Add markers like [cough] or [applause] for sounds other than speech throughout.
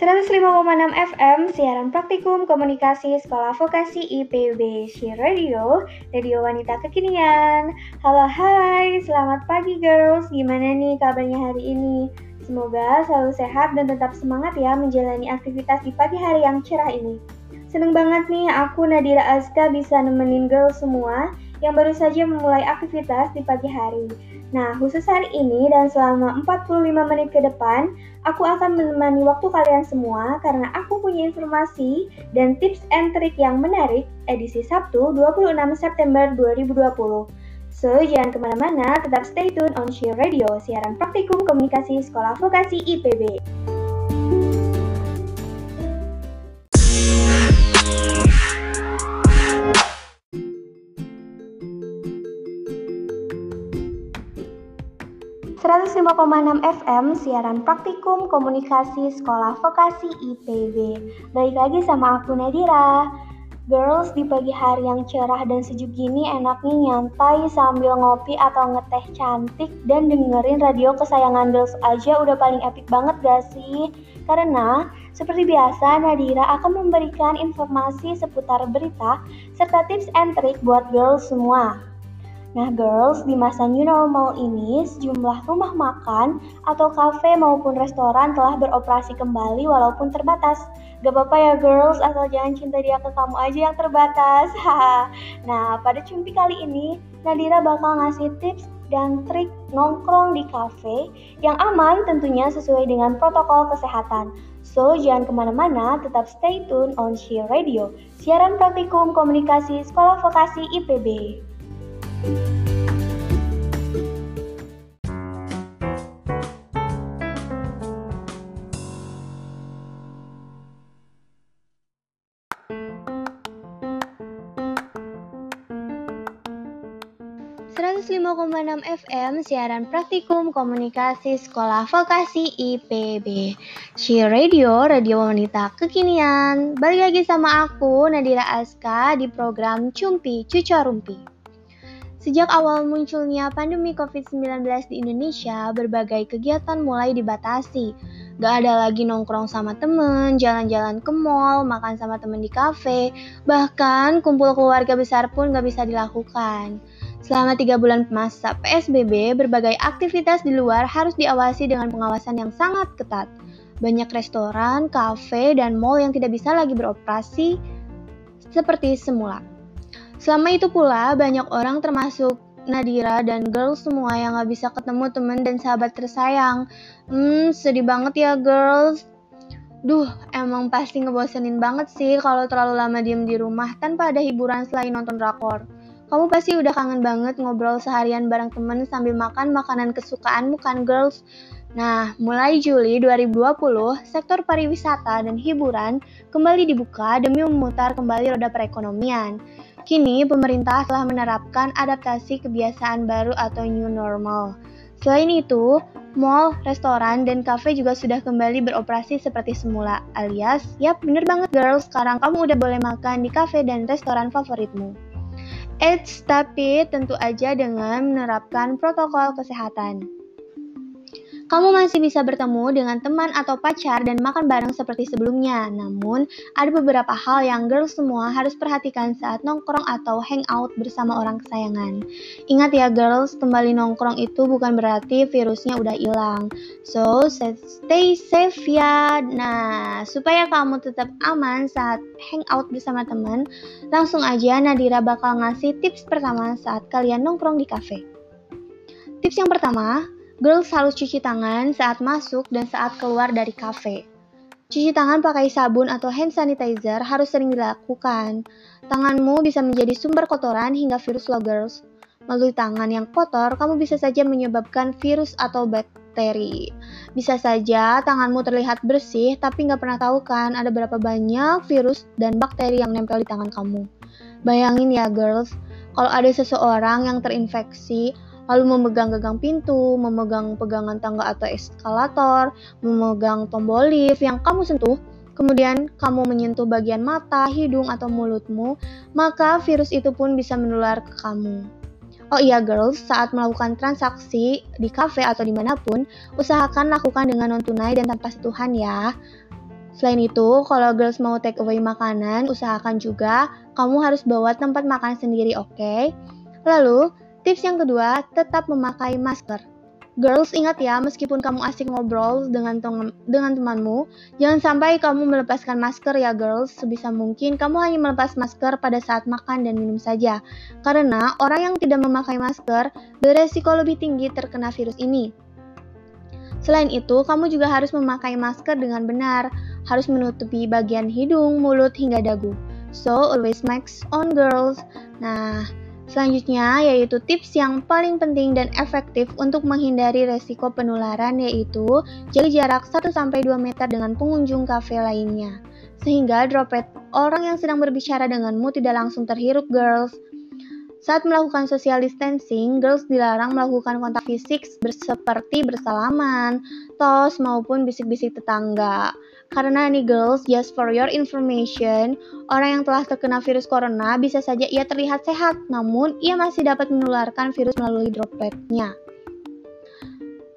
105,6 FM, siaran praktikum komunikasi Sekolah Vokasi IPB She Radio, radio wanita kekinian. Halo hai, selamat pagi girls, gimana nih kabarnya hari ini? Semoga selalu sehat dan tetap semangat ya menjalani aktivitas di pagi hari yang cerah ini. Seneng banget nih aku Nadira Azka bisa nemenin girls semua yang baru saja memulai aktivitas di pagi hari. Nah, khusus hari ini dan selama 45 menit ke depan, aku akan menemani waktu kalian semua karena aku punya informasi dan tips and trik yang menarik edisi Sabtu 26 September 2020. So, jangan ke mana-mana, tetap stay tune on Share Radio, siaran praktikum komunikasi Sekolah Vokasi IPB. 105,6 FM siaran praktikum komunikasi sekolah vokasi IPB. Balik lagi sama aku Nadira. Girls, di pagi hari yang cerah dan sejuk gini enaknya nyantai sambil ngopi atau ngeteh cantik dan dengerin radio kesayangan girls aja udah paling epic banget gak sih? Karena seperti biasa Nadira akan memberikan informasi seputar berita serta tips and trik buat girls semua. Nah, girls, di masa new normal ini, sejumlah rumah makan atau kafe maupun restoran telah beroperasi kembali walaupun terbatas. Gak apa-apa ya girls, asal jangan cinta dia ke kamu aja yang terbatas. nah, pada cumpi kali ini, Nadira bakal ngasih tips dan trik nongkrong di kafe yang aman tentunya sesuai dengan protokol kesehatan. So, jangan ke mana-mana, tetap stay tune on Share Radio, siaran praktikum komunikasi Sekolah Vokasi IPB. 105,6 FM siaran praktikum komunikasi sekolah vokasi IPB. She Radio, radio wanita kekinian. Balik lagi sama aku Nadira Aska di program Cumpi Cucorumpi. Sejak awal munculnya pandemi COVID-19 di Indonesia, berbagai kegiatan mulai dibatasi. Gak ada lagi nongkrong sama temen, jalan-jalan ke mall, makan sama temen di kafe, bahkan kumpul keluarga besar pun gak bisa dilakukan. Selama tiga bulan masa PSBB, berbagai aktivitas di luar harus diawasi dengan pengawasan yang sangat ketat. Banyak restoran, kafe, dan mall yang tidak bisa lagi beroperasi seperti semula. Selama itu pula, banyak orang termasuk Nadira dan girls semua yang gak bisa ketemu temen dan sahabat tersayang. Hmm, sedih banget ya girls. Duh, emang pasti ngebosenin banget sih kalau terlalu lama diem di rumah tanpa ada hiburan selain nonton drakor. Kamu pasti udah kangen banget ngobrol seharian bareng temen sambil makan makanan kesukaanmu kan girls? Nah, mulai Juli 2020, sektor pariwisata dan hiburan kembali dibuka demi memutar kembali roda perekonomian. Kini, pemerintah telah menerapkan adaptasi kebiasaan baru atau new normal. Selain itu, mall, restoran, dan kafe juga sudah kembali beroperasi seperti semula, alias, yap bener banget girls, sekarang kamu udah boleh makan di kafe dan restoran favoritmu. Eits, tapi tentu aja dengan menerapkan protokol kesehatan. Kamu masih bisa bertemu dengan teman atau pacar dan makan bareng seperti sebelumnya. Namun, ada beberapa hal yang girls semua harus perhatikan saat nongkrong atau hangout bersama orang kesayangan. Ingat ya girls, kembali nongkrong itu bukan berarti virusnya udah hilang. So, stay safe ya. Nah, supaya kamu tetap aman saat hangout bersama teman, langsung aja Nadira bakal ngasih tips pertama saat kalian nongkrong di cafe. Tips yang pertama, Girls harus cuci tangan saat masuk dan saat keluar dari kafe. Cuci tangan pakai sabun atau hand sanitizer harus sering dilakukan. Tanganmu bisa menjadi sumber kotoran hingga virus loh girls. Melalui tangan yang kotor, kamu bisa saja menyebabkan virus atau bakteri. Bisa saja tanganmu terlihat bersih, tapi nggak pernah tahu kan ada berapa banyak virus dan bakteri yang nempel di tangan kamu. Bayangin ya girls, kalau ada seseorang yang terinfeksi, lalu memegang gagang pintu, memegang pegangan tangga atau eskalator, memegang tombol lift yang kamu sentuh, kemudian kamu menyentuh bagian mata, hidung, atau mulutmu, maka virus itu pun bisa menular ke kamu. Oh iya girls, saat melakukan transaksi di cafe atau di mana pun, usahakan lakukan dengan non-tunai dan tanpa sentuhan ya. Selain itu, kalau girls mau take away makanan, usahakan juga kamu harus bawa tempat makan sendiri, oke? Okay? Lalu, tips yang kedua, tetap memakai masker. Girls, ingat ya, meskipun kamu asik ngobrol dengan dengan temanmu, jangan sampai kamu melepaskan masker ya, girls. Sebisa mungkin kamu hanya melepas masker pada saat makan dan minum saja. Karena orang yang tidak memakai masker beresiko lebih tinggi terkena virus ini. Selain itu, kamu juga harus memakai masker dengan benar, harus menutupi bagian hidung, mulut, hingga dagu. So, always mask on girls. Nah, selanjutnya yaitu tips yang paling penting dan efektif untuk menghindari resiko penularan yaitu jaga jarak 1-2 meter dengan pengunjung kafe lainnya. Sehingga droplet orang yang sedang berbicara denganmu tidak langsung terhirup girls. Saat melakukan social distancing, girls dilarang melakukan kontak fisik seperti bersalaman, tos, maupun bisik-bisik tetangga. Karena nih girls, just for your information, orang yang telah terkena virus corona bisa saja ia terlihat sehat, namun ia masih dapat menularkan virus melalui dropletnya.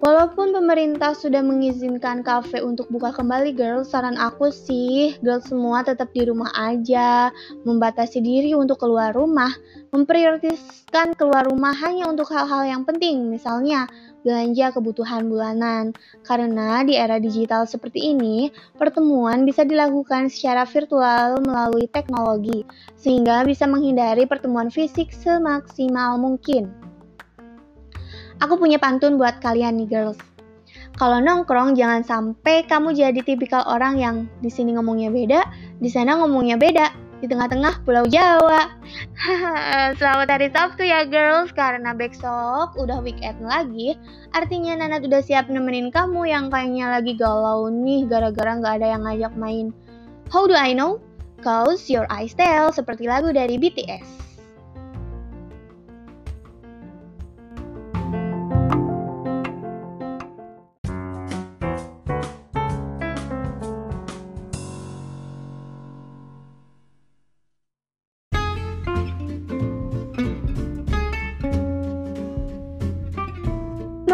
Walaupun pemerintah sudah mengizinkan kafe untuk buka kembali girls, saran aku sih girls semua tetap di rumah aja, membatasi diri untuk keluar rumah, memprioritaskan keluar rumah hanya untuk hal-hal yang penting, misalnya belanja kebutuhan bulanan. Karena di era digital seperti ini, pertemuan bisa dilakukan secara virtual melalui teknologi, sehingga bisa menghindari pertemuan fisik semaksimal mungkin. Aku punya pantun buat kalian nih girls. Kalau nongkrong jangan sampai kamu jadi tipikal orang yang di sini ngomongnya beda, di sana ngomongnya beda, di tengah-tengah Pulau Jawa. [laughs] Selamat hari Sabtu ya girls, karena besok udah weekend lagi. Artinya Nana udah siap nemenin kamu yang kayaknya lagi galau nih gara-gara nggak ada yang ngajak main. How do I know? Cause your eyes tell seperti lagu dari BTS.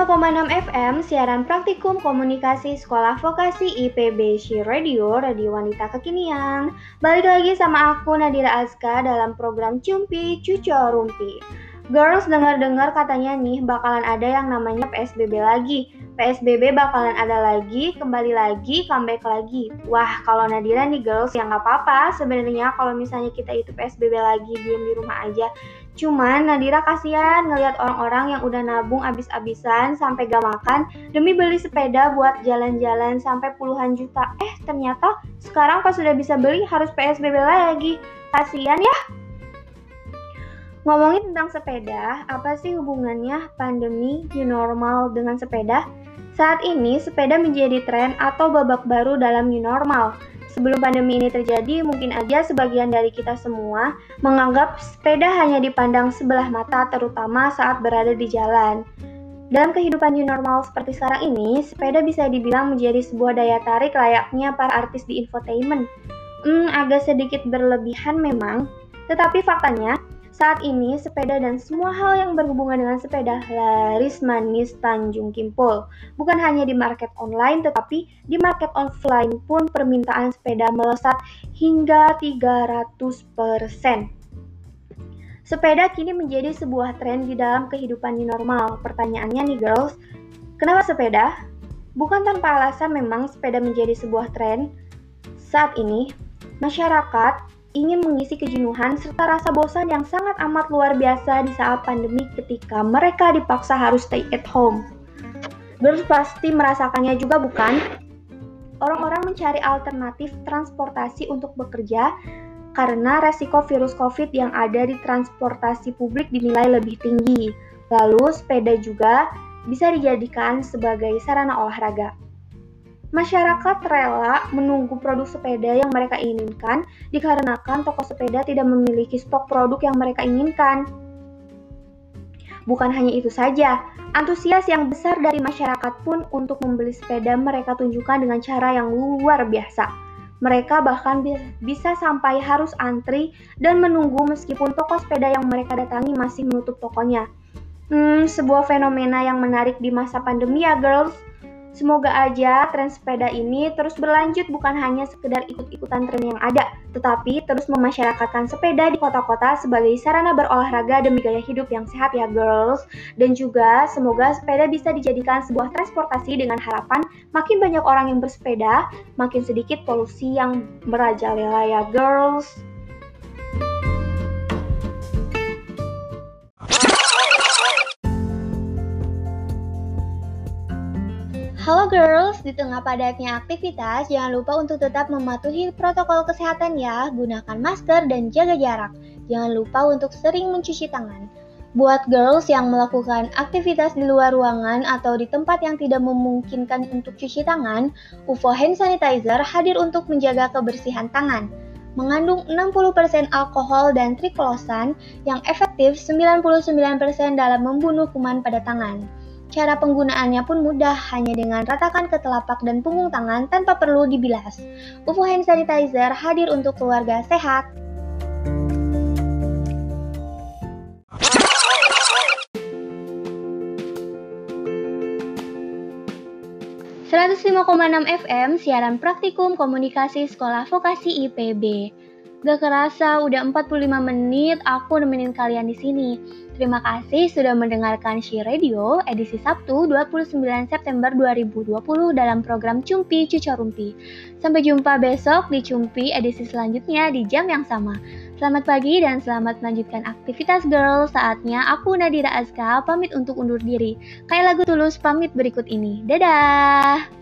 105,6 FM siaran praktikum komunikasi Sekolah Vokasi IPB Shi Radio, Radio Wanita Kekinian. Balik lagi sama aku Nadira Azka dalam program Cumpi Cuco Rumpi. Girls dengar-dengar katanya nih bakalan ada yang namanya PSBB lagi. PSBB bakalan ada lagi, kembali lagi, comeback lagi. Wah, kalau Nadira nih girls ya nggak apa-apa sebenarnya kalau misalnya kita itu PSBB lagi diem di rumah aja. Cuman Nadira kasihan ngelihat orang-orang yang udah nabung abis-abisan sampai gak makan demi beli sepeda buat jalan-jalan sampai puluhan juta. Eh ternyata sekarang pas sudah bisa beli harus PSBB lagi. Kasihan ya. Ngomongin tentang sepeda, apa sih hubungannya pandemi new normal dengan sepeda? Saat ini sepeda menjadi tren atau babak baru dalam new normal. Sebelum pandemi ini terjadi, mungkin aja sebagian dari kita semua menganggap sepeda hanya dipandang sebelah mata, terutama saat berada di jalan. Dalam kehidupan new normal seperti sekarang ini, sepeda bisa dibilang menjadi sebuah daya tarik layaknya para artis di infotainment. Hmm, agak sedikit berlebihan memang, tetapi faktanya, saat ini, sepeda dan semua hal yang berhubungan dengan sepeda laris manis Tanjung Kimpul. Bukan hanya di market online, tetapi di market offline pun permintaan sepeda melesat hingga 300%. Sepeda kini menjadi sebuah tren di dalam kehidupan new normal. Pertanyaannya nih girls, kenapa sepeda? Bukan tanpa alasan memang sepeda menjadi sebuah tren. Saat ini, masyarakat ingin mengisi kejenuhan serta rasa bosan yang sangat amat luar biasa di saat pandemi ketika mereka dipaksa harus stay at home. Girls pasti merasakannya juga bukan? Orang-orang mencari alternatif transportasi untuk bekerja karena resiko virus COVID yang ada di transportasi publik dinilai lebih tinggi. Lalu sepeda juga bisa dijadikan sebagai sarana olahraga. Masyarakat rela menunggu produk sepeda yang mereka inginkan dikarenakan toko sepeda tidak memiliki stok produk yang mereka inginkan. Bukan hanya itu saja, antusias yang besar dari masyarakat pun untuk membeli sepeda mereka tunjukkan dengan cara yang luar biasa. Mereka bahkan bisa sampai harus antri dan menunggu meskipun toko sepeda yang mereka datangi masih menutup tokonya. Hmm, sebuah fenomena yang menarik di masa pandemi ya, girls. Semoga aja tren sepeda ini terus berlanjut bukan hanya sekedar ikut-ikutan tren yang ada, tetapi terus memasyarakatkan sepeda di kota-kota sebagai sarana berolahraga demi gaya hidup yang sehat ya girls. Dan juga semoga sepeda bisa dijadikan sebuah transportasi dengan harapan makin banyak orang yang bersepeda, makin sedikit polusi yang merajalela ya girls. Halo girls, di tengah padatnya aktivitas, jangan lupa untuk tetap mematuhi protokol kesehatan ya. Gunakan masker dan jaga jarak. Jangan lupa untuk sering mencuci tangan. Buat girls yang melakukan aktivitas di luar ruangan atau di tempat yang tidak memungkinkan untuk cuci tangan, UFO Hand Sanitizer hadir untuk menjaga kebersihan tangan. Mengandung 60% alkohol dan triklosan yang efektif 99% dalam membunuh kuman pada tangan. Cara penggunaannya pun mudah, hanya dengan ratakan ke telapak dan punggung tangan tanpa perlu dibilas. UFO Hand Sanitizer hadir untuk keluarga sehat. ...105,6 FM siaran praktikum komunikasi sekolah vokasi IPB. Gak kerasa udah 45 menit aku nemenin kalian di sini. Terima kasih sudah mendengarkan She Radio edisi Sabtu 29 September 2020 dalam program Cumpi Cucorumpi. Sampai jumpa besok di Cumpi edisi selanjutnya di jam yang sama. Selamat pagi dan selamat melanjutkan aktivitas girl. Saatnya aku Nadira Azka pamit untuk undur diri. Kayak lagu tulus pamit berikut ini. Dadah!